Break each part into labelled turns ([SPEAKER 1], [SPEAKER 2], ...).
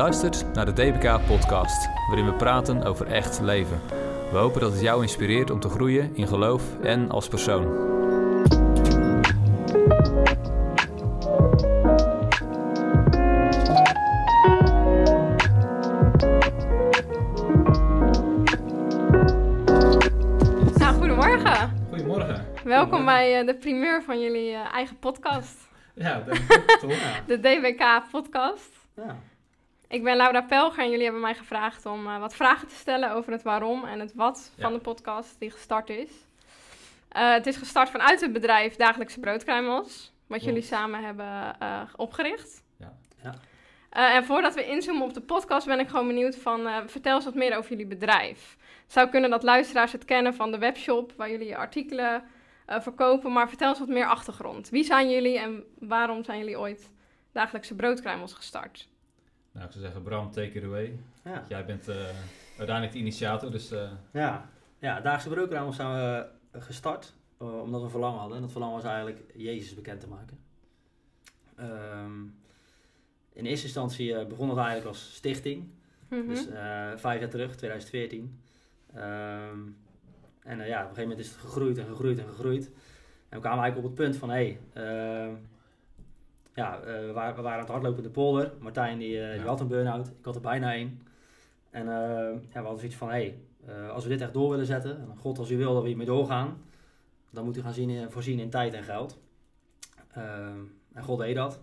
[SPEAKER 1] luistert naar de DBK Podcast, waarin we praten over echt leven. We hopen dat het jou inspireert om te groeien in geloof en als persoon.
[SPEAKER 2] Nou, goedemorgen.
[SPEAKER 1] Goedemorgen.
[SPEAKER 2] Welkom bij eh, de primeur van jullie eh, eigen podcast.
[SPEAKER 1] Ja, toch?
[SPEAKER 2] De DBK podcast.
[SPEAKER 3] Ja.
[SPEAKER 2] Ik ben Laura Pelger en jullie hebben mij gevraagd om eh, wat vragen te stellen over het waarom en het wat
[SPEAKER 1] Ja.
[SPEAKER 2] van de podcast die gestart is. Eh, het is gestart vanuit het bedrijf Dagelijkse Broodkruimels, wat jullie samen hebben eh, opgericht.
[SPEAKER 1] Ja.
[SPEAKER 3] Ja.
[SPEAKER 2] Eh, en voordat we inzoomen op de podcast ben ik gewoon benieuwd van, eh, vertel eens wat meer over jullie bedrijf. Het zou kunnen dat luisteraars het kennen van de webshop waar jullie je artikelen eh, verkopen, maar vertel eens wat meer achtergrond. Wie zijn jullie en waarom zijn jullie ooit Dagelijkse Broodkruimels gestart?
[SPEAKER 1] Nou, ik zou zeggen, Bram, take it away.
[SPEAKER 3] Ja.
[SPEAKER 1] Jij bent eh, uiteindelijk de initiator, dus eh,
[SPEAKER 3] Ja. ja, Daagse Broodkruimels zijn we gestart eh, omdat we een verlangen hadden. En dat verlangen was eigenlijk Jezus bekend te maken. Ehm, in eerste instantie eh, begon het eigenlijk als stichting.
[SPEAKER 2] Mhm.
[SPEAKER 3] Dus eh, vijf jaar terug, 2014. Ehm, en ja, op een gegeven moment is het gegroeid en gegroeid en gegroeid. En we kwamen eigenlijk op het punt van, hé, hey, ehm, ja, eh, we, waren, we waren aan het hardlopen in de polder. Martijn die, eh, die had een burn-out, ik had er bijna een. En eh, ja, we hadden zoiets van, hé, hey, eh, als we dit echt door willen zetten, en God als u wil dat we hiermee doorgaan, dan moet u gaan zien, in- voorzien in tijd en geld. Ehm, en God deed dat.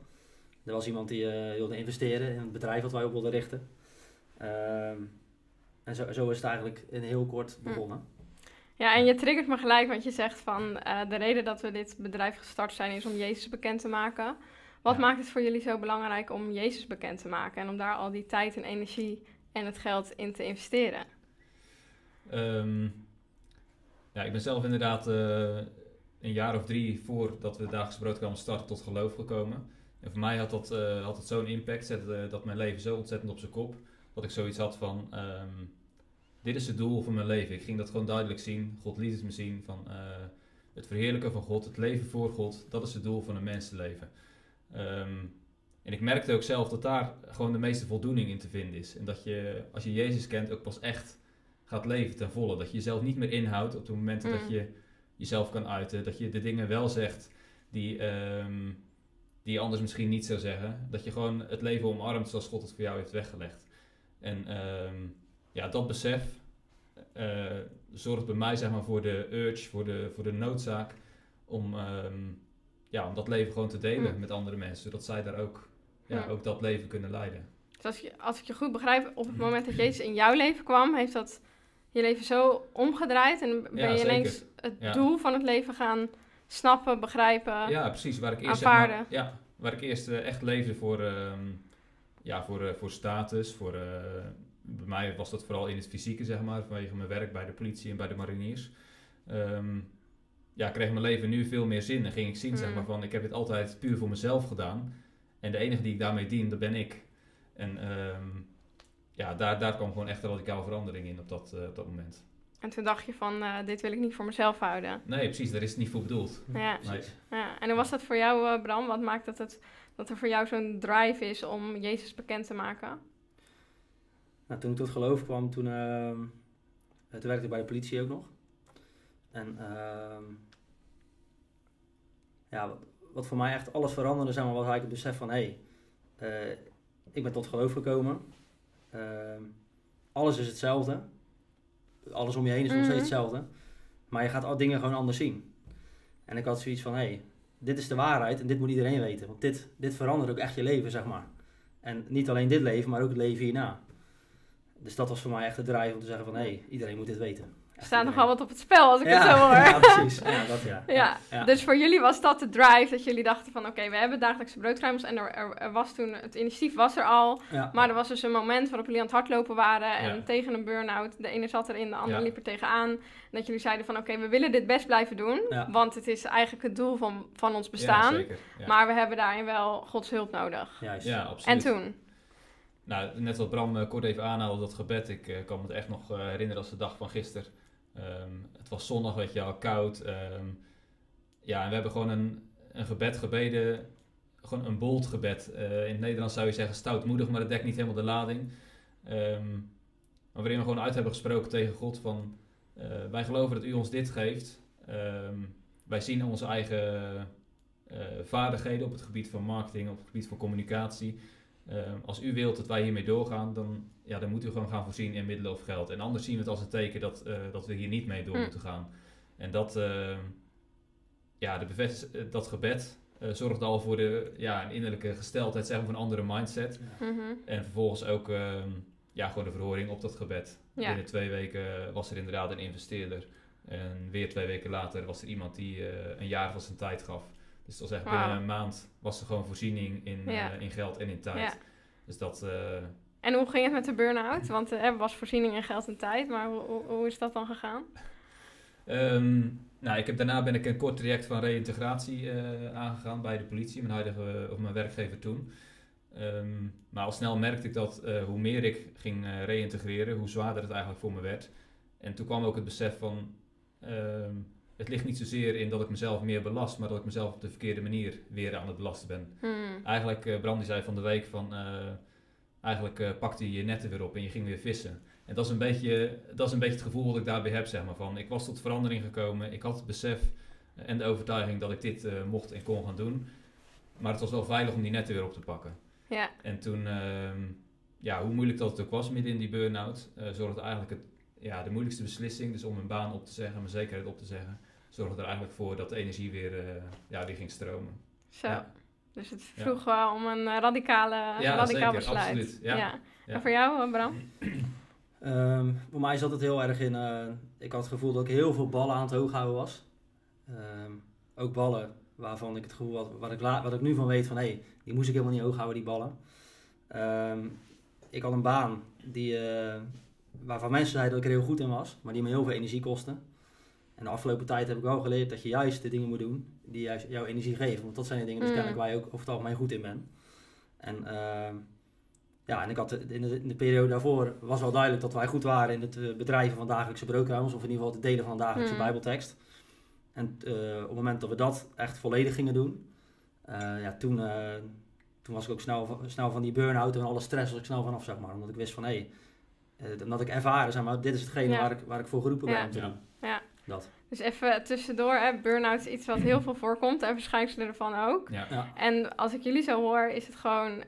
[SPEAKER 3] Er was iemand die eh, wilde investeren in het bedrijf wat wij op wilden richten. Ehm, en zo, zo is het eigenlijk in heel kort begonnen.
[SPEAKER 2] Ja, en je triggert me gelijk, want je zegt van eh, de reden dat we dit bedrijf gestart zijn is om Jezus bekend te maken. Wat
[SPEAKER 1] Ja.
[SPEAKER 2] maakt het voor jullie zo belangrijk om Jezus bekend te maken en om daar al die tijd en energie en het geld in te investeren?
[SPEAKER 1] Ehm, ja, ik ben zelf inderdaad eh, een jaar of drie voordat we de dagelijkse broodkamer starten tot geloof gekomen. En voor mij had dat, eh, had het zo'n impact, zette dat mijn leven zo ontzettend op zijn kop, dat ik zoiets had van, ehm, dit is het doel van mijn leven. Ik ging dat gewoon duidelijk zien, God liet het me zien, van eh, het verheerlijken van God, het leven voor God, dat is het doel van een mensenleven. Ehm, en ik merkte ook zelf dat daar gewoon de meeste voldoening in te vinden is. En dat je, als je Jezus kent, ook pas echt gaat leven ten volle. Dat je jezelf niet meer inhoudt op de momenten
[SPEAKER 2] Mm.
[SPEAKER 1] dat je jezelf kan uiten. Dat je de dingen wel zegt die, ehm, die je anders misschien niet zou zeggen. Dat je gewoon het leven omarmt zoals God het voor jou heeft weggelegd. En ehm, ja, dat besef eh, zorgt bij mij zeg maar, voor de urge, voor de, voor de noodzaak om, ja, om dat leven gewoon te delen
[SPEAKER 2] Mm.
[SPEAKER 1] met andere mensen. Zodat zij daar ook, ja, ook dat leven kunnen leiden.
[SPEAKER 2] Dus als, je, als ik je goed begrijp, op het
[SPEAKER 1] Mhm.
[SPEAKER 2] moment dat Jezus in jouw leven kwam, heeft dat je leven zo omgedraaid en ben
[SPEAKER 1] Ja,
[SPEAKER 2] je ineens het
[SPEAKER 1] Ja.
[SPEAKER 2] doel van het leven gaan snappen, begrijpen.
[SPEAKER 1] Ja, precies. Waar ik eerst, zeg maar,
[SPEAKER 2] aanvaarden.
[SPEAKER 1] ja, waar ik eerst eh, echt leefde voor, ehm, ja, voor, eh, voor status. Voor, eh, bij mij was dat vooral in het fysieke, zeg maar, vanwege mijn werk bij de politie en bij de mariniers. Ehm, ja, kreeg mijn leven nu veel meer zin en ging ik zien, zeg
[SPEAKER 2] Mm.
[SPEAKER 1] maar, van ik heb dit altijd puur voor mezelf gedaan. En de enige die ik daarmee dien, dat ben ik. En ehm, ja, daar, daar kwam gewoon echt een radicale verandering in op dat, eh, op dat moment.
[SPEAKER 2] En toen dacht je van, eh, dit wil ik niet voor mezelf houden.
[SPEAKER 1] Nee, precies, daar is het niet voor bedoeld.
[SPEAKER 2] Ja.
[SPEAKER 1] Nee.
[SPEAKER 2] Ja, en hoe was dat voor jou, eh, Bram? Wat maakt dat, het, dat er voor jou zo'n drive is om Jezus bekend te maken?
[SPEAKER 3] Nou, toen ik tot geloof kwam, toen, ehm, eh, toen werkte ik bij de politie ook nog. En ehm, ja, wat, wat voor mij echt alles veranderde, zeg maar, was eigenlijk het besef van... hé, hey, eh, ik ben tot geloof gekomen. Ehm, alles is hetzelfde. Alles om je heen is nog
[SPEAKER 2] Mhm.
[SPEAKER 3] steeds hetzelfde. Maar je gaat al dingen gewoon anders zien. En ik had zoiets van, hé, hey, dit is de waarheid en dit moet iedereen weten. Want dit, dit verandert ook echt je leven, zeg maar. En niet alleen dit leven, maar ook het leven hierna. Dus dat was voor mij echt de drive om te zeggen van, hé, hey, iedereen moet dit weten.
[SPEAKER 2] Er staat nogal wat op het spel als ik
[SPEAKER 3] ja,
[SPEAKER 2] het zo hoor.
[SPEAKER 3] Ja, precies. Ja, dat ja.
[SPEAKER 2] Ja,
[SPEAKER 3] ja.
[SPEAKER 2] Dus voor jullie was dat de drive dat jullie dachten van oké, we hebben dagelijkse broodkruimels en er, er, er was toen, het initiatief was er al,
[SPEAKER 3] ja.
[SPEAKER 2] maar er was dus een moment waarop jullie aan het hardlopen waren en
[SPEAKER 1] Ja.
[SPEAKER 2] tegen een burn-out, de ene zat erin, de andere
[SPEAKER 1] Ja.
[SPEAKER 2] liep er tegenaan. En dat jullie zeiden van oké, we willen dit best blijven doen,
[SPEAKER 3] Ja.
[SPEAKER 2] want het is eigenlijk het doel van, van ons bestaan,
[SPEAKER 1] Ja, zeker. Ja.
[SPEAKER 2] maar we hebben daarin wel Gods hulp nodig.
[SPEAKER 3] Juist.
[SPEAKER 1] ja, absoluut.
[SPEAKER 2] En toen?
[SPEAKER 1] Nou, net wat Bram eh, kort even aanhaalde, dat gebed. Ik eh, kan me het echt nog eh, herinneren als de dag van gisteren. Ehm, het was zonnig, weet je wel, koud. ehm, ja, en we hebben gewoon een, een gebed gebeden. gewoon een bold gebed. Eh, in het Nederlands zou je zeggen stoutmoedig, maar dat dekt niet helemaal de lading. Ehm, maar waarin we gewoon uit hebben gesproken tegen God van... eh, wij geloven dat u ons dit geeft. Wij zien onze eigen eh, vaardigheden op het gebied van marketing, op het gebied van communicatie. Ehm, als u wilt dat wij hiermee doorgaan, dan, ja, dan moet u gewoon gaan voorzien in middelen of geld. En anders zien we het als een teken dat, eh, dat we hier niet mee door
[SPEAKER 2] Hm.
[SPEAKER 1] moeten gaan. En dat, ehm, ja, de bevest- eh, dat gebed eh, zorgt al voor de, ja, een innerlijke gesteldheid, zeg maar, van een andere mindset.
[SPEAKER 2] Mhm.
[SPEAKER 1] En vervolgens ook ehm, ja, gewoon de verhoring op dat gebed.
[SPEAKER 2] Ja.
[SPEAKER 1] Binnen twee weken was er inderdaad een investeerder. En weer twee weken later was er iemand die eh, een jaar van zijn tijd gaf. Dus dat was echt binnen een maand was er gewoon voorziening in,
[SPEAKER 2] Ja.
[SPEAKER 1] eh, in geld en in tijd.
[SPEAKER 2] Ja.
[SPEAKER 1] Dus dat, eh,
[SPEAKER 2] En hoe ging het met de burn-out? Want eh, er was voorziening in geld en tijd, maar hoe, hoe, hoe is dat dan gegaan?
[SPEAKER 1] Ehm, nou, ik heb, daarna ben ik een kort traject van reïntegratie eh, aangegaan bij de politie, mijn huidige of mijn werkgever toen. Ehm, maar al snel merkte ik dat hoe meer ik ging eh, reïntegreren, hoe zwaarder het eigenlijk voor me werd. En toen kwam ook het besef van, ehm, het ligt niet zozeer in dat ik mezelf meer belast, maar dat ik mezelf op de verkeerde manier weer aan het belasten ben.
[SPEAKER 2] Hmm.
[SPEAKER 1] Eigenlijk, eh Brandy zei van de week van, eh, eigenlijk eh, pakte je je netten weer op en je ging weer vissen. En dat is een beetje, dat is een beetje het gevoel dat ik daarbij heb, zeg maar. Van, ik was tot verandering gekomen, ik had het besef en de overtuiging dat ik dit mocht en kon gaan doen. Maar het was wel veilig om die netten weer op te pakken.
[SPEAKER 2] Ja,
[SPEAKER 1] En toen, ehm, ja, hoe moeilijk dat het ook was midden in die burn-out, zorgde eigenlijk het, ja, de moeilijkste beslissing, dus om mijn baan op te zeggen, mijn zekerheid op te zeggen, zorgde er eigenlijk voor dat de energie weer, eh, ja, weer ging stromen.
[SPEAKER 2] zo.
[SPEAKER 1] Ja.
[SPEAKER 2] Dus het vroeg wel om een eh, radicale,
[SPEAKER 1] Ja,
[SPEAKER 2] radicaal
[SPEAKER 1] zeker,
[SPEAKER 2] besluit.
[SPEAKER 1] absoluut, ja. Ja.
[SPEAKER 2] En voor jou, eh, Bram?
[SPEAKER 3] Ehm, voor mij zat het heel erg in. eh, ik had het gevoel dat ik heel veel ballen aan het hoog houden was. Ehm, ook ballen waarvan ik het gevoel had, wat ik, wat ik nu van weet van hé, hey, die moest ik helemaal niet hoog houden, die ballen. Ehm, ik had een baan die, eh, waarvan mensen zeiden dat ik er heel goed in was, maar die me heel veel energie kostte. En de afgelopen tijd heb ik wel geleerd dat je juist de dingen moet doen die juist jouw energie geven. Want dat zijn de dingen die
[SPEAKER 2] Mm.
[SPEAKER 3] kennelijk waar je ook over het algemeen goed in bent. En ehm, ja, en ik had in de, in de periode daarvoor was wel duidelijk dat wij goed waren in het eh, bedrijven van dagelijkse broodkruimels, of in ieder geval het delen van de dagelijkse
[SPEAKER 2] Mm.
[SPEAKER 3] bijbeltekst. En eh, op het moment dat we dat echt volledig gingen doen, eh, ja, toen, eh, toen was ik ook snel, van- snel van die burn-out en alle stress was ik snel vanaf, zeg maar. Omdat ik wist van, hé, hey, eh, omdat ik ervaren, zeg maar, dit is hetgene
[SPEAKER 2] Ja.
[SPEAKER 3] waar, ik, waar ik voor geroepen
[SPEAKER 2] Ja.
[SPEAKER 3] ben om te
[SPEAKER 1] Ja.
[SPEAKER 3] doen. Dat.
[SPEAKER 2] Dus even tussendoor, hè, burn-out is iets wat heel veel voorkomt en verschijnselen ervan ook.
[SPEAKER 1] Ja.
[SPEAKER 3] Ja.
[SPEAKER 2] En als ik jullie zo hoor, is het gewoon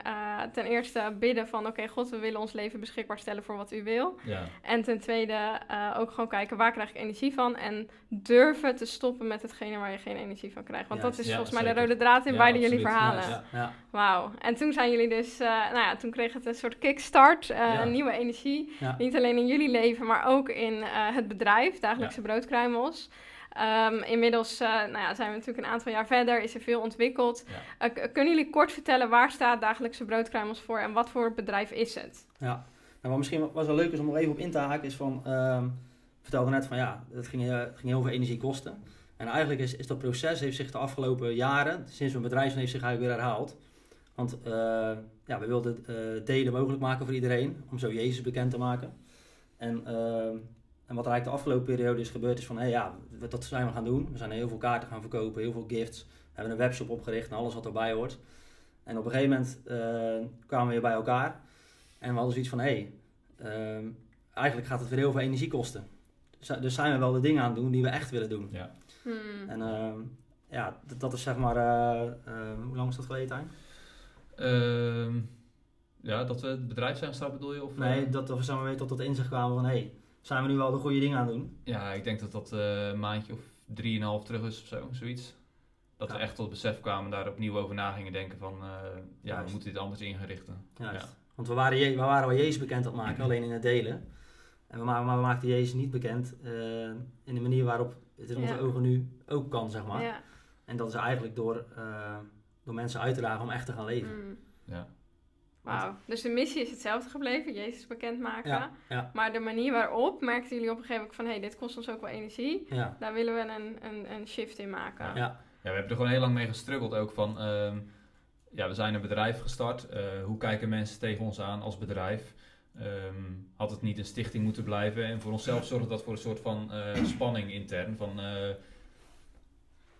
[SPEAKER 2] ten eerste bidden van... oké, God, we willen ons leven beschikbaar stellen voor wat u wil.
[SPEAKER 1] Ja.
[SPEAKER 2] En ten tweede eh, ook gewoon kijken, waar krijg ik energie van? En durven te stoppen met hetgene waar je geen energie van krijgt. Want dat is
[SPEAKER 1] Ja,
[SPEAKER 2] volgens mij de rode draad in beide jullie verhalen.
[SPEAKER 1] Ja.
[SPEAKER 3] Ja.
[SPEAKER 2] Wauw. En toen zijn jullie dus, eh, nou ja, toen kreeg het een soort kickstart, eh, een nieuwe energie. Niet alleen in jullie leven, maar ook in het bedrijf, Dagelijkse Broodkruimels. Ehm, inmiddels eh, nou ja, zijn we natuurlijk een aantal jaar verder, is er veel ontwikkeld.
[SPEAKER 1] Ja.
[SPEAKER 2] Eh, kunnen jullie kort vertellen waar staat Dagelijkse Broodkruimels voor en wat voor bedrijf is het?
[SPEAKER 3] Ja, nou, wat misschien was wel leuk is om er even op in te haken, is van, ehm, ik vertelde net van ja, het ging, eh, ging heel veel energie kosten. En eigenlijk is, is dat proces, heeft zich de afgelopen jaren, sinds mijn bedrijf heeft zich eigenlijk weer herhaald. Want ja, we wilden delen mogelijk maken voor iedereen, om zo Jezus bekend te maken. En, ehm, en wat er eigenlijk de afgelopen periode is gebeurd, is van hé ja, we- dat zijn we gaan doen. We zijn heel veel kaarten gaan verkopen, heel veel gifts. We hebben een webshop opgericht en alles wat erbij hoort. En op een gegeven moment eh, kwamen we weer bij elkaar. En we hadden zoiets van, hé, hey, ehm, eigenlijk gaat het weer heel veel energie kosten. Dus, dus zijn we wel de dingen aan het doen die we echt willen doen.
[SPEAKER 1] Ja.
[SPEAKER 2] Hmm.
[SPEAKER 3] En ehm, ja, dat, dat is zeg maar, eh, ehm, hoe lang is dat geleden, Tijn?
[SPEAKER 1] Ehm, ja, dat we het bedrijf zijn gestart bedoel je? Of,
[SPEAKER 3] Nee,
[SPEAKER 1] eh?
[SPEAKER 3] dat we samen weten tot dat inzicht kwamen van, hé, hey, zijn we nu wel de goede dingen aan het doen?
[SPEAKER 1] Ja, ik denk dat dat eh, een maandje of drieënhalf terug is of zo, zoiets. Dat we echt tot het besef kwamen, daar opnieuw over na gingen denken van, eh, ja,
[SPEAKER 3] Juist.
[SPEAKER 1] we moeten dit anders ingerichten.
[SPEAKER 3] Juist.
[SPEAKER 1] Ja.
[SPEAKER 3] Want we waren, Je- we waren wel Jezus bekend aan het maken, alleen in het delen. En we, ma- maar we maakten Jezus niet bekend eh, in de manier waarop het in onze
[SPEAKER 2] Ja.
[SPEAKER 3] ogen nu ook kan, zeg maar.
[SPEAKER 2] Ja.
[SPEAKER 3] En dat is eigenlijk door, eh, door mensen uit te dagen om echt te gaan leven.
[SPEAKER 2] Hmm.
[SPEAKER 1] Ja.
[SPEAKER 2] Wauw. Dus de missie is hetzelfde gebleven, Jezus bekendmaken.
[SPEAKER 3] Ja, ja,
[SPEAKER 2] Maar de manier waarop merkten jullie op een gegeven moment van... hé, hey, dit kost ons ook wel energie.
[SPEAKER 3] ja,
[SPEAKER 2] Daar willen we een, een, een shift in maken.
[SPEAKER 1] Ja.
[SPEAKER 3] ja.
[SPEAKER 1] Ja, we hebben er gewoon heel lang mee gestruggeld ook van, ehm, ja, we zijn een bedrijf gestart. Eh, hoe kijken mensen tegen ons aan als bedrijf? Ehm, had het niet een stichting moeten blijven? En voor onszelf zorgde dat voor een soort van eh, spanning intern. Van, eh,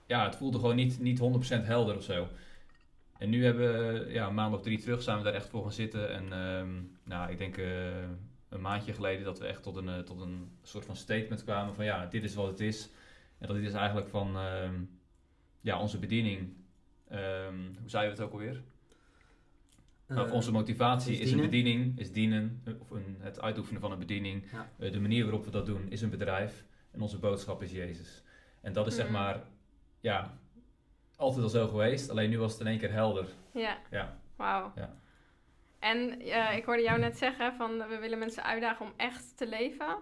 [SPEAKER 1] ja, het voelde gewoon niet, niet 100% helder of zo. En nu hebben we, ja, een maand of drie terug zijn we daar echt voor gaan zitten. En ehm, nou, ik denk eh, een maandje geleden dat we echt tot een, eh, tot een soort van statement kwamen van ja, dit is wat het is. En dat dit is eigenlijk van ehm, ja, onze bediening. Ehm, hoe zei je het ook alweer? Nou,
[SPEAKER 3] Eh,
[SPEAKER 1] onze motivatie
[SPEAKER 3] is
[SPEAKER 1] is, een bediening, is dienen, eh, of een, het uitoefenen van een bediening.
[SPEAKER 3] Ja.
[SPEAKER 1] Eh, de manier waarop we dat doen is een bedrijf en onze boodschap is Jezus. En dat is zeg
[SPEAKER 2] Mm.
[SPEAKER 1] maar, ja, altijd al zo geweest, alleen nu was het in één keer helder.
[SPEAKER 2] Ja.
[SPEAKER 1] Ja.
[SPEAKER 2] Wauw.
[SPEAKER 1] Ja.
[SPEAKER 2] En eh, ik hoorde jou net zeggen van we willen mensen uitdagen om echt te leven.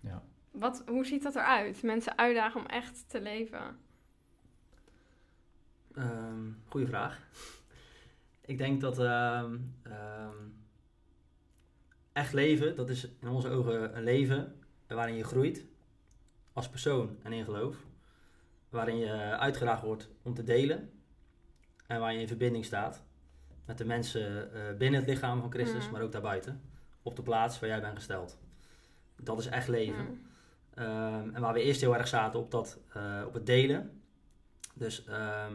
[SPEAKER 1] Ja.
[SPEAKER 2] Wat, hoe ziet dat eruit? Mensen uitdagen om echt te leven.
[SPEAKER 3] Ehm goeie vraag. Ik denk dat ehm, ehm, echt leven, dat is in onze ogen een leven waarin je groeit als persoon en in geloof. Waarin je uitgedaagd wordt om te delen en waar je in verbinding staat met de mensen eh, binnen het lichaam van Christus,
[SPEAKER 2] Mhm.
[SPEAKER 3] maar ook daarbuiten. Op de plaats waar jij bent gesteld. Dat is echt leven.
[SPEAKER 2] Mm.
[SPEAKER 3] Ehm, en waar we eerst heel erg zaten op, dat, eh, op het delen. Dus ehm,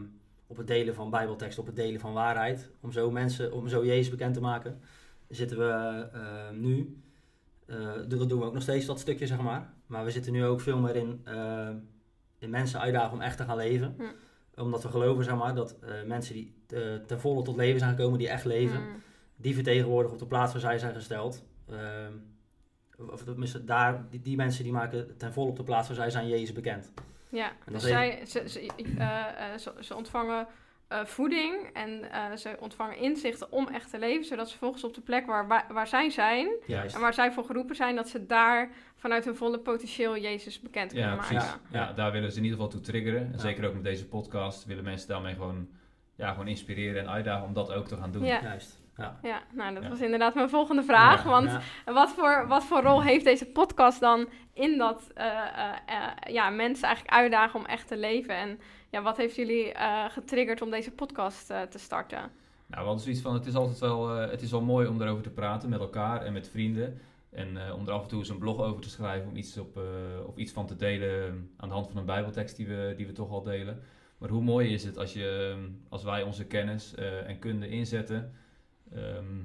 [SPEAKER 3] op het delen van bijbeltekst, op het delen van waarheid. Om zo mensen, om zo Jezus bekend te maken. Zitten we ehm, nu, eh, dat doen we ook nog steeds dat stukje zeg maar. Maar we zitten nu ook veel meer in, in mensen uitdagen om echt te gaan leven.
[SPEAKER 2] Hm.
[SPEAKER 3] Omdat we geloven zeg maar, dat eh, mensen die eh, ten volle tot leven zijn gekomen, die echt leven
[SPEAKER 2] Mm.
[SPEAKER 3] die vertegenwoordigen op de plaats waar zij zijn gesteld. Ehm, of tenminste, daar, die, die mensen die maken ten volle op de plaats waar zij zijn Jezus bekend.
[SPEAKER 2] Ja,
[SPEAKER 3] En
[SPEAKER 2] dus zij, ze, ze, eh, ze, ze ontvangen eh, voeding en eh, ze ontvangen inzichten om echt te leven, zodat ze volgens op de plek waar, waar, waar zij zijn
[SPEAKER 3] Juist.
[SPEAKER 2] en waar zij voor geroepen zijn, dat ze daar vanuit hun volle potentieel Jezus bekend kunnen
[SPEAKER 1] Ja,
[SPEAKER 2] maken.
[SPEAKER 1] precies.
[SPEAKER 3] Ja.
[SPEAKER 1] Ja, daar willen ze in ieder geval toe triggeren. En
[SPEAKER 3] Ja.
[SPEAKER 1] zeker ook met deze podcast willen mensen daarmee gewoon, ja, gewoon inspireren en uitdagen om dat ook te gaan doen.
[SPEAKER 2] Ja.
[SPEAKER 3] Juist. Ja.
[SPEAKER 2] Ja, nou dat
[SPEAKER 1] Ja.
[SPEAKER 2] was inderdaad mijn volgende vraag.
[SPEAKER 1] Ja.
[SPEAKER 2] Want
[SPEAKER 3] Ja.
[SPEAKER 2] wat, voor, wat voor rol heeft deze podcast dan in dat eh, ja, mensen eigenlijk uitdagen om echt te leven? En ja, wat heeft jullie eh, getriggerd om deze podcast eh, te starten?
[SPEAKER 1] Nou, hadden zoiets van, het is altijd wel, eh, het is wel mooi om daarover te praten met elkaar en met vrienden. En om er af en toe eens een blog over te schrijven, om iets, op, of iets van te delen aan de hand van een bijbeltekst die we, die we toch al delen. Maar hoe mooi is het als, je, eh, als wij onze kennis en kunde inzetten ehm,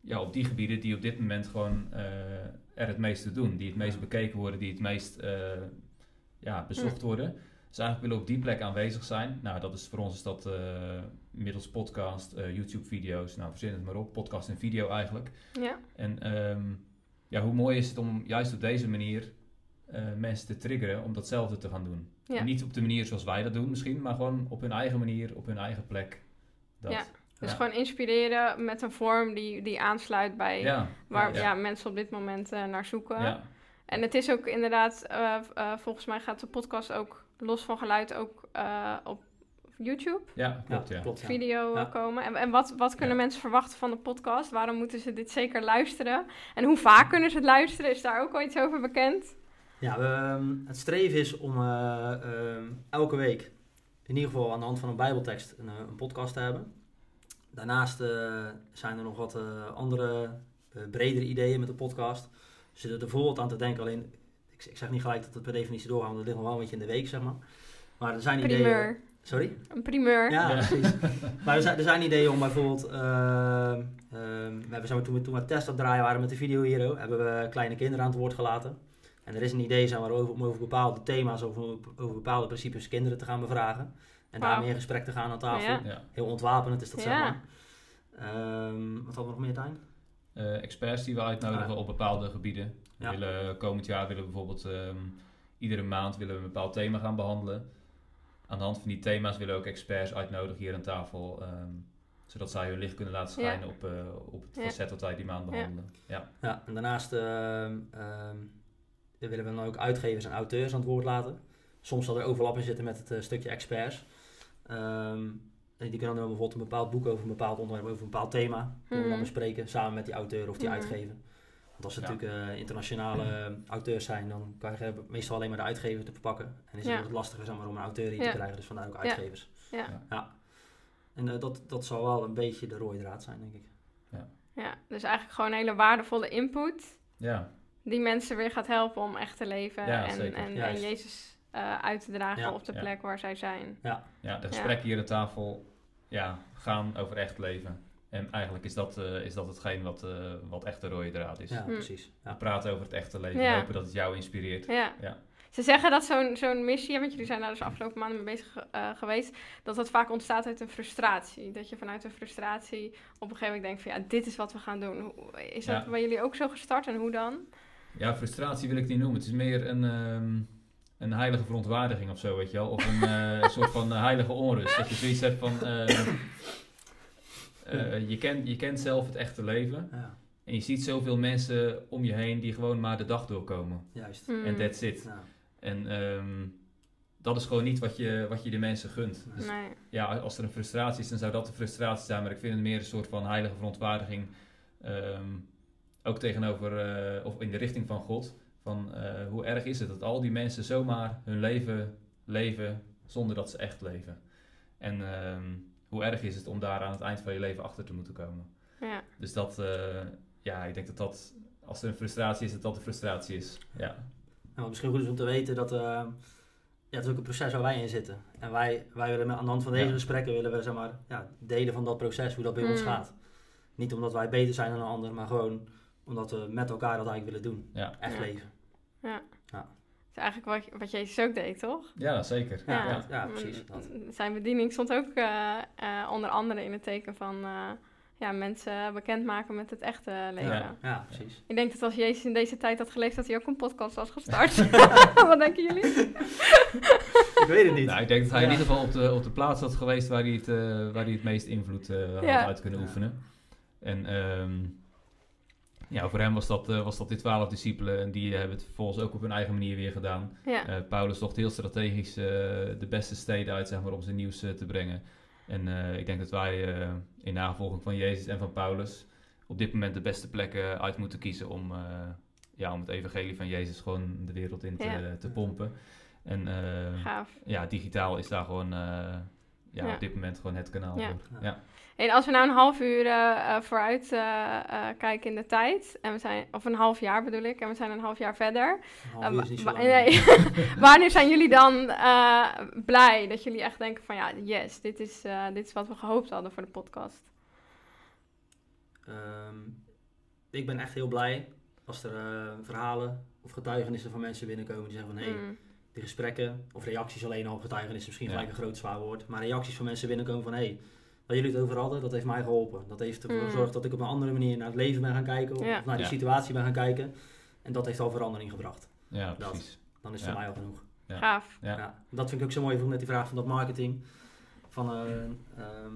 [SPEAKER 1] ja, op die gebieden die op dit moment gewoon er het meeste doen. Die het meest bekeken worden, die het meest ja, bezocht worden. Dus eigenlijk willen we op die plek aanwezig zijn. Nou, dat is voor ons is dat eh, middels podcast, eh, YouTube-video's, nou verzin het maar op, podcast en video eigenlijk.
[SPEAKER 2] Ja,
[SPEAKER 1] En ehm, ja, hoe mooi is het om juist op deze manier eh, mensen te triggeren om datzelfde te gaan doen.
[SPEAKER 2] Ja.
[SPEAKER 1] En niet op de manier zoals wij dat doen misschien, maar gewoon op hun eigen manier, op hun eigen plek. Dat.
[SPEAKER 2] Ja. dus
[SPEAKER 1] Ja.
[SPEAKER 2] gewoon inspireren met een vorm die, die aansluit bij
[SPEAKER 1] Ja,
[SPEAKER 2] waar
[SPEAKER 1] ja.
[SPEAKER 2] mensen op dit moment naar zoeken.
[SPEAKER 1] ja,
[SPEAKER 2] En het is ook inderdaad, volgens mij gaat de podcast ook los van geluid ook eh, op YouTube
[SPEAKER 1] ja, klopt ja.
[SPEAKER 3] klopt. ja.
[SPEAKER 2] video
[SPEAKER 3] Ja.
[SPEAKER 2] komen. En, en wat, wat kunnen
[SPEAKER 1] Ja.
[SPEAKER 2] mensen verwachten van de podcast? Waarom moeten ze dit zeker luisteren? En hoe vaak kunnen ze het luisteren? Is daar ook al iets over bekend?
[SPEAKER 3] Ja, we, ehm, het streven is om eh, ehm, elke week, in ieder geval aan de hand van een bijbeltekst, een, eh, een podcast te hebben. Daarnaast eh, zijn er nog wat eh, andere, eh, bredere ideeën met de podcast. We zitten er bijvoorbeeld aan te denken, alleen, ik, ik zeg niet gelijk dat het per definitie doorgaat, want dat ligt nog wel een beetje in de week, zeg maar. Maar er zijn ideeën...
[SPEAKER 2] Primeur.
[SPEAKER 3] Sorry?
[SPEAKER 2] Een primeur.
[SPEAKER 3] Ja,
[SPEAKER 1] Ja.
[SPEAKER 3] precies. maar er zijn, er zijn ideeën om bijvoorbeeld... ehm, ehm, we hebben, maar, toen, we, toen we test aan het draaien waren met de Video Hero... hebben we kleine kinderen aan het woord gelaten. En er is een idee zeg maar, over, om over bepaalde thema's... Over, over bepaalde principes kinderen te gaan bevragen. En
[SPEAKER 2] Wauw.
[SPEAKER 3] daarmee in gesprek te gaan aan tafel.
[SPEAKER 2] Ja.
[SPEAKER 3] Heel ontwapenend is dat, zeg maar. Ehm, wat hadden we nog meer, Tijn?
[SPEAKER 1] Eh, experts die we uitnodigen
[SPEAKER 3] Ah.
[SPEAKER 1] op bepaalde gebieden. We
[SPEAKER 3] Ja.
[SPEAKER 1] willen, komend jaar willen we bijvoorbeeld ehm, iedere maand willen we een bepaald thema gaan behandelen. Aan de hand van die thema's willen we ook experts uitnodigen hier aan tafel. ehm, zodat zij hun licht kunnen laten schijnen op, eh, op het
[SPEAKER 2] Ja.
[SPEAKER 1] facet dat wij die maand behandelen. Ja.
[SPEAKER 3] Ja, en daarnaast ehm, willen we dan ook uitgevers en auteurs aan het woord laten. Soms zal er overlap in zitten met het eh, stukje experts. Die kunnen dan bijvoorbeeld een bepaald boek over een bepaald onderwerp, over een bepaald thema, kunnen we dan
[SPEAKER 2] Mhm.
[SPEAKER 3] bespreken samen met die auteur of die
[SPEAKER 2] Mhm.
[SPEAKER 3] uitgever. Want als het
[SPEAKER 1] Ja.
[SPEAKER 3] natuurlijk eh, internationale eh, auteurs zijn, dan kan je meestal alleen maar de uitgever te verpakken. En is
[SPEAKER 2] Ja.
[SPEAKER 3] het wat lastiger zeg maar, om een auteur hier
[SPEAKER 2] Ja.
[SPEAKER 3] te krijgen, dus vandaar ook
[SPEAKER 2] Ja.
[SPEAKER 3] uitgevers.
[SPEAKER 2] Ja.
[SPEAKER 3] En eh, dat, dat zal wel een beetje de rode draad zijn, denk ik.
[SPEAKER 2] ja, dus eigenlijk gewoon hele waardevolle input...
[SPEAKER 1] ja.
[SPEAKER 2] die mensen weer gaat helpen om echt te leven...
[SPEAKER 1] Ja,
[SPEAKER 2] en, en, en. Jezus eh, uit te dragen
[SPEAKER 3] Ja.
[SPEAKER 2] op de
[SPEAKER 1] Ja.
[SPEAKER 2] plek waar zij zijn.
[SPEAKER 1] Ja, de gesprekken hier aan tafel ja, gaan over echt leven. En eigenlijk is dat, eh, is dat hetgeen wat, eh, wat echt de rode draad is.
[SPEAKER 3] Ja,
[SPEAKER 2] Hm.
[SPEAKER 3] precies. Ja.
[SPEAKER 1] Praten over het echte leven.
[SPEAKER 2] Ja.
[SPEAKER 1] Hopen dat het jou inspireert.
[SPEAKER 2] Ja.
[SPEAKER 1] Ja.
[SPEAKER 2] Ze zeggen dat zo'n zo'n missie, want jullie zijn daar dus de afgelopen maanden mee bezig eh, geweest, dat dat vaak ontstaat uit een frustratie. Dat je vanuit een frustratie op een gegeven moment denkt van ja, dit is wat we gaan doen. Hoe- Is dat
[SPEAKER 1] Ja.
[SPEAKER 2] bij jullie ook zo gestart en hoe dan?
[SPEAKER 1] Ja, frustratie wil ik niet noemen. Het is meer een, ehm, een heilige verontwaardiging of zo, weet je wel. Of een eh, soort van eh, heilige onrust. Dat je zoiets hebt van... eh, je, kent, je kent zelf het echte leven.
[SPEAKER 3] Ja,
[SPEAKER 1] En je ziet zoveel mensen om je heen die gewoon maar de dag doorkomen.
[SPEAKER 3] juist.
[SPEAKER 2] Hmm.
[SPEAKER 1] En that's it.
[SPEAKER 3] Ja.
[SPEAKER 1] En ehm, dat is gewoon niet wat je, wat je de mensen gunt. Dus
[SPEAKER 2] Nee.
[SPEAKER 1] ja, als er een frustratie is, dan zou dat een frustratie zijn. Maar ik vind het meer een soort van heilige verontwaardiging. ehm, ook tegenover, eh, of in de richting van God. Van eh, hoe erg is het dat al die mensen zomaar hun leven leven zonder dat ze echt leven. En ehm, hoe erg is het om daar aan het eind van je leven achter te moeten komen.
[SPEAKER 2] Ja.
[SPEAKER 1] Dus dat, eh, ja, ik denk dat dat, als er een frustratie is, dat dat een frustratie is. Ja,
[SPEAKER 3] En wat misschien goed is om te weten dat... eh, ja, het is ook een proces waar wij in zitten. En wij, wij willen met, aan de hand van deze
[SPEAKER 1] Ja.
[SPEAKER 3] gesprekken willen we zeg maar, ja, delen van dat proces, hoe dat bij ons
[SPEAKER 2] Hmm.
[SPEAKER 3] gaat. Niet omdat wij beter zijn dan een ander, maar gewoon omdat we met elkaar dat eigenlijk willen doen.
[SPEAKER 1] ja.
[SPEAKER 3] Echt
[SPEAKER 2] Ja.
[SPEAKER 3] leven.
[SPEAKER 2] Dat is eigenlijk wat, wat Jezus ook deed, toch?
[SPEAKER 1] ja zeker.
[SPEAKER 3] Ja,
[SPEAKER 1] Ja.
[SPEAKER 3] ja. precies, dat.
[SPEAKER 2] Zijn bediening stond ook eh, eh, onder andere in het teken van eh, ja, mensen bekendmaken met het echte leven.
[SPEAKER 3] Ja, ja, precies.
[SPEAKER 2] Ik denk dat als Jezus in deze tijd had geleefd, dat hij ook een podcast was gestart. Wat denken jullie?
[SPEAKER 3] Ik weet het niet.
[SPEAKER 1] Nou, ik denk dat hij
[SPEAKER 3] Ja.
[SPEAKER 1] in ieder geval op de, op de plaats had geweest waar hij het, waar hij het meest invloed eh, had
[SPEAKER 2] Ja.
[SPEAKER 1] uit kunnen
[SPEAKER 3] Ja.
[SPEAKER 1] oefenen. En ehm, ja, voor hem was dat, eh, was dat die twaalf discipelen en die hebben het vervolgens ook op hun eigen manier weer gedaan.
[SPEAKER 2] Ja,
[SPEAKER 1] Eh, Paulus zocht heel strategisch eh, de beste steden uit zeg maar, om zijn nieuws te brengen. En ik denk dat wij in navolging van Jezus en van Paulus op dit moment de beste plekken uit moeten kiezen om, ja, om het evangelie van Jezus gewoon de wereld in te,
[SPEAKER 2] Ja.
[SPEAKER 1] te pompen. En ja, digitaal is daar gewoon ja,
[SPEAKER 2] Ja.
[SPEAKER 1] op dit moment gewoon het kanaal
[SPEAKER 2] Ja.
[SPEAKER 1] voor. Ja.
[SPEAKER 2] En als we nou een half uur eh, eh, vooruit eh, eh, kijken in de tijd, en we zijn, of een half jaar bedoel ik, en we zijn een half jaar verder.
[SPEAKER 3] Een half uur is niet zo
[SPEAKER 2] wa-
[SPEAKER 3] lang.
[SPEAKER 2] nee. Wanneer zijn jullie dan eh, blij dat jullie echt denken van ja, yes, dit is, eh, dit is wat we gehoopt hadden voor de podcast?
[SPEAKER 3] Ehm, ik ben echt heel blij als er verhalen of getuigenissen van mensen binnenkomen die zeggen van hé, hey,
[SPEAKER 2] Mm,
[SPEAKER 3] die gesprekken of reacties alleen al, getuigenissen misschien
[SPEAKER 1] Ja.
[SPEAKER 3] gelijk een groot zwaar woord, maar reacties van mensen binnenkomen van hé, hey, jullie het over hadden, dat heeft mij geholpen. Dat heeft ervoor
[SPEAKER 2] Mm.
[SPEAKER 3] gezorgd dat ik op een andere manier naar het leven ben gaan kijken of,
[SPEAKER 2] Ja.
[SPEAKER 3] of naar die
[SPEAKER 1] Ja.
[SPEAKER 3] situatie ben gaan kijken. En dat heeft al verandering gebracht.
[SPEAKER 1] ja,
[SPEAKER 3] Dat.
[SPEAKER 1] precies.
[SPEAKER 3] Dan is het
[SPEAKER 1] Ja.
[SPEAKER 3] voor mij al genoeg.
[SPEAKER 1] Ja.
[SPEAKER 2] Gaaf.
[SPEAKER 1] Ja.
[SPEAKER 3] Ja. Dat vind ik ook zo mooi met die vraag van dat marketing. Van, eh, ehm,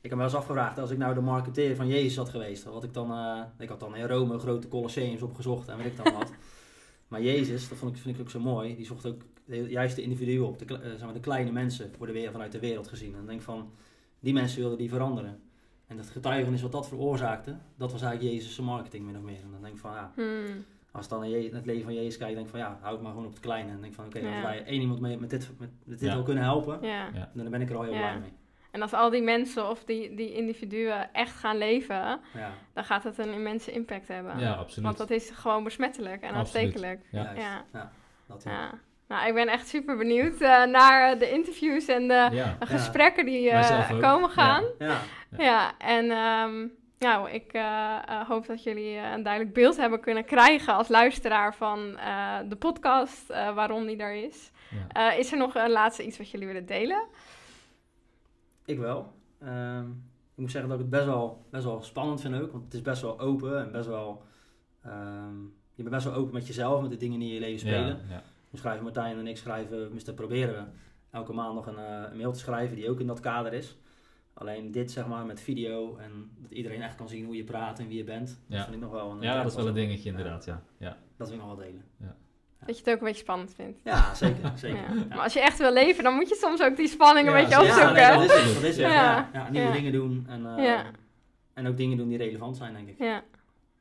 [SPEAKER 3] ik heb me wel eens afgevraagd, als ik nou de marketeer van Jezus had geweest, had ik dan, eh, ik had dan in Rome grote colosseums opgezocht en weet ik dan wat. maar Jezus, dat vond ik, vind ik ook zo mooi, die zocht ook de juiste individuen op, de, eh, zeg maar, de kleine mensen worden weer vanuit de wereld gezien. En dan denk ik van, die mensen wilden die veranderen. En dat getuigenis wat dat veroorzaakte, dat was eigenlijk Jezus' marketing min of meer. En dan denk ik van, ja,
[SPEAKER 2] Hmm,
[SPEAKER 3] als ik dan naar het leven van Jezus kijk, denk ik van ja, hou ik maar gewoon op het kleine. En denk ik van oké,
[SPEAKER 2] Ja.
[SPEAKER 3] als wij één iemand mee, met dit, met, met dit
[SPEAKER 1] Ja.
[SPEAKER 3] al kunnen helpen,
[SPEAKER 2] ja.
[SPEAKER 1] Ja.
[SPEAKER 3] dan ben ik er al heel
[SPEAKER 2] Ja.
[SPEAKER 3] blij mee.
[SPEAKER 2] En als al die mensen of die, die individuen echt gaan leven,
[SPEAKER 3] Ja,
[SPEAKER 2] dan gaat het een immense impact hebben.
[SPEAKER 1] Ja, absoluut.
[SPEAKER 2] Want dat is gewoon besmettelijk en
[SPEAKER 1] Absoluut.
[SPEAKER 2] aanstekelijk.
[SPEAKER 1] Ja.
[SPEAKER 3] juist.
[SPEAKER 2] Ja.
[SPEAKER 3] Ja, dat ja.
[SPEAKER 2] Nou, ik ben echt super benieuwd eh, naar de interviews en de
[SPEAKER 1] Ja.
[SPEAKER 2] gesprekken die eh, komen gaan.
[SPEAKER 3] Ja,
[SPEAKER 2] Ja, en ehm, nou, ik eh, eh, hoop dat jullie eh, een duidelijk beeld hebben kunnen krijgen als luisteraar van eh, de podcast, eh, waarom die er is.
[SPEAKER 1] Ja.
[SPEAKER 2] Eh, is er nog een laatste iets wat jullie willen delen?
[SPEAKER 3] ik wel. Ehm, ik moet zeggen dat ik het best wel, best wel spannend vind ook, want het is best wel open en best wel, ehm, je bent best wel open met jezelf, met de dingen die in je leven spelen.
[SPEAKER 1] Ja, ja.
[SPEAKER 3] We schrijven Martijn en ik schrijven, tenminste proberen we elke maand nog een, eh, een mail te schrijven die ook in dat kader is. Alleen dit zeg maar met video en dat iedereen echt kan zien hoe je praat en wie je bent.
[SPEAKER 1] Ja.
[SPEAKER 3] Dat vind ik nog wel een
[SPEAKER 1] ja, dat is wel een dingetje inderdaad. Ja. Ja.
[SPEAKER 3] Dat wil ik nog wel delen.
[SPEAKER 2] Dat je het ook een beetje spannend vindt.
[SPEAKER 3] Ja, zeker. zeker.
[SPEAKER 2] Ja.
[SPEAKER 3] Ja.
[SPEAKER 2] Maar als je echt wil leven, dan moet je soms ook die spanning een
[SPEAKER 1] Ja,
[SPEAKER 2] beetje
[SPEAKER 1] ja,
[SPEAKER 2] opzoeken.
[SPEAKER 3] nee, dat is het. Dat is het.
[SPEAKER 2] Ja.
[SPEAKER 3] Ja. Ja, nieuwe
[SPEAKER 2] Ja.
[SPEAKER 3] dingen doen en, eh,
[SPEAKER 2] Ja.
[SPEAKER 3] en ook dingen doen die relevant zijn, denk ik.
[SPEAKER 2] Ja,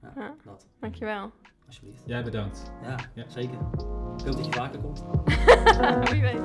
[SPEAKER 3] Ja,
[SPEAKER 2] Ja.
[SPEAKER 3] Dat,
[SPEAKER 2] dankjewel.
[SPEAKER 3] Alsjeblieft.
[SPEAKER 1] Jij bedankt.
[SPEAKER 3] Ja,
[SPEAKER 1] Ja.
[SPEAKER 3] zeker. Ik hoop dat je vaker komt.
[SPEAKER 2] Wie weet.